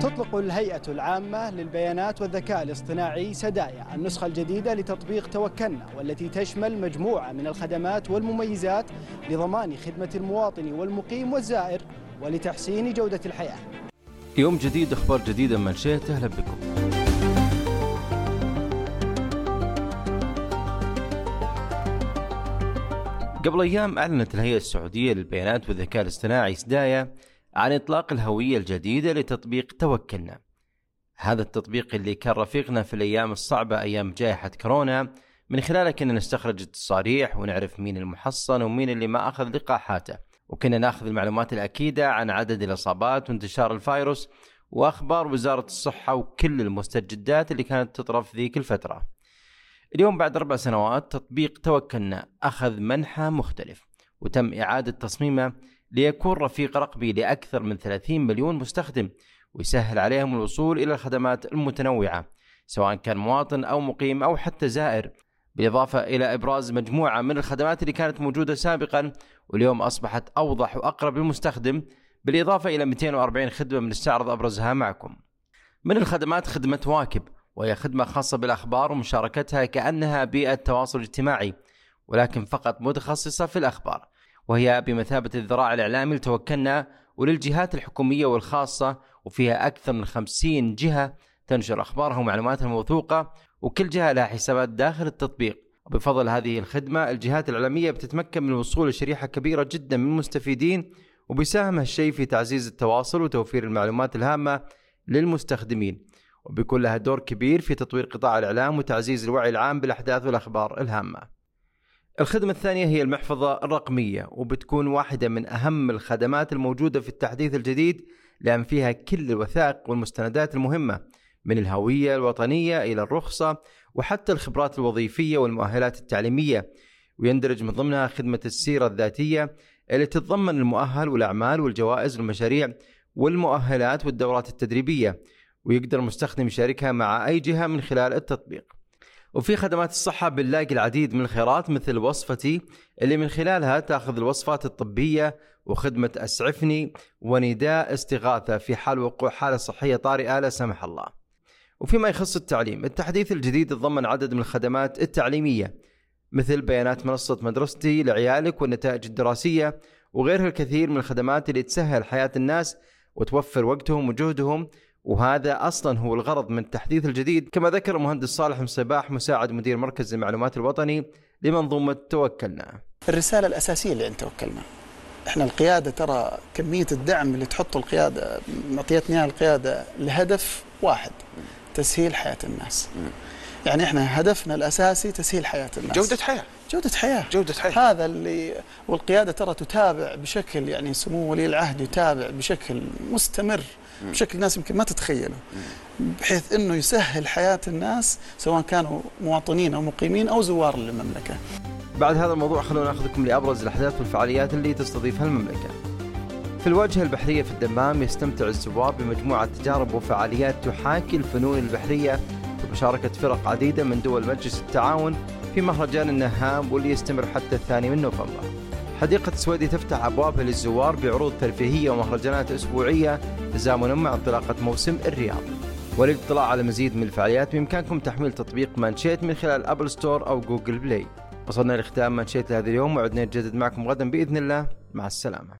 تطلق الهيئة العامة للبيانات والذكاء الاصطناعي سدايا النسخة الجديدة لتطبيق توكلنا والتي تشمل مجموعة من الخدمات والمميزات لضمان خدمة المواطن والمقيم والزائر ولتحسين جودة الحياة. يوم جديد أخبار جديدة من شئت أهلا بكم. قبل أيام أعلنت الهيئة السعودية للبيانات والذكاء الاصطناعي سدايا عن إطلاق الهوية الجديدة لتطبيق توكلنا. هذا التطبيق اللي كان رفيقنا في الأيام الصعبة أيام جائحة كورونا من خلاله كنا نستخرج التصاريح ونعرف مين المحصن ومين اللي ما أخذ لقاحاته. وكنا نأخذ المعلومات الأكيدة عن عدد الإصابات وانتشار الفيروس وأخبار وزارة الصحة وكل المستجدات اللي كانت تطرف ذيك الفترة. اليوم بعد أربع سنوات تطبيق توكلنا أخذ منحى مختلف وتم إعادة تصميمه ليكون رفيق رقمي لأكثر من 30 مليون مستخدم ويسهل عليهم الوصول إلى الخدمات المتنوعة سواء كان مواطن أو مقيم أو حتى زائر. بالإضافة إلى إبراز مجموعة من الخدمات اللي كانت موجودة سابقا واليوم أصبحت أوضح وأقرب للمستخدم. بالإضافة إلى 240 خدمة بنستعرض أبرزها معكم. من الخدمات خدمة واكب وهي خدمة خاصة بالأخبار ومشاركتها كأنها بيئة تواصل اجتماعي ولكن فقط متخصصة في الأخبار. وهي بمثابة الذراع الإعلامي لتوكلنا وللجهات الحكومية والخاصة وفيها أكثر من 50 جهة تنشر أخبارها ومعلوماتها الموثوقة وكل جهة لها حسابات داخل التطبيق وبفضل هذه الخدمة الجهات الإعلامية بتتمكن من الوصول لشريحة كبيرة جدا من المستفيدين وبيساهم هالشيء في تعزيز التواصل وتوفير المعلومات الهامة للمستخدمين وبيكون لها دور كبير في تطوير قطاع الإعلام وتعزيز الوعي العام بالأحداث والأخبار الهامة. الخدمة الثانية هي المحفظة الرقمية وبتكون واحدة من أهم الخدمات الموجودة في التحديث الجديد لأن فيها كل الوثائق والمستندات المهمة من الهوية الوطنية إلى الرخصة وحتى الخبرات الوظيفية والمؤهلات التعليمية. ويندرج من ضمنها خدمة السيرة الذاتية اللي تتضمن المؤهل والأعمال والجوائز والمشاريع والمؤهلات والدورات التدريبية ويقدر المستخدم يشاركها مع أي جهة من خلال التطبيق. وفي خدمات الصحة بنلاقي العديد من الخيارات مثل وصفتي اللي من خلالها تأخذ الوصفات الطبية وخدمة أسعفني ونداء استغاثة في حال وقوع حالة صحية طارئة لا سمح الله. وفيما يخص التعليم، التحديث الجديد تضمن عدد من الخدمات التعليمية مثل بيانات منصة مدرستي لعيالك والنتائج الدراسية وغيرها الكثير من الخدمات اللي تسهل حياة الناس وتوفر وقتهم وجهدهم وهذا أصلا هو الغرض من التحديث الجديد كما ذكر المهندس صالح مصباح مساعد مدير مركز المعلومات الوطني لمنظومة توكلنا. الرسالة الأساسية اللي عند توكلنا إحنا القيادة ترى كمية الدعم اللي تحطه القيادة معطيتنا القيادة لهدف واحد تسهيل حياة الناس. يعني إحنا هدفنا الأساسي تسهيل حياة الناس. جودة حياة. جودة حياة جودة حياة هذا اللي والقيادة ترى تتابع بشكل يعني سمو ولي العهد يتابع بشكل مستمر بشكل الناس يمكن ما تتخيله بحيث إنه يسهل حياة الناس سواء كانوا مواطنين أو مقيمين أو زوار للمملكة. بعد هذا الموضوع خلونا ناخذكم لأبرز الأحداث والفعاليات اللي تستضيفها المملكة. في الواجهة البحرية في الدمام يستمتع الزوار بمجموعة تجارب وفعاليات تحاكي الفنون البحرية بمشاركه فرق عديدة من دول مجلس التعاون في مهرجان النهام واللي يستمر حتى الثاني من نوفمبر. حديقة السويدي تفتح أبوابها للزوار بعروض ترفيهية ومهرجانات أسبوعية تزامنا مع انطلاقة موسم الرياض. وللاطلاع على مزيد من الفعاليات بإمكانكم تحميل تطبيق مانشيت من خلال أبل ستور أو جوجل بلاي. وصلنا لختام مانشيت لهذا اليوم وعدنا نجدد معكم غدا بإذن الله. مع السلامة.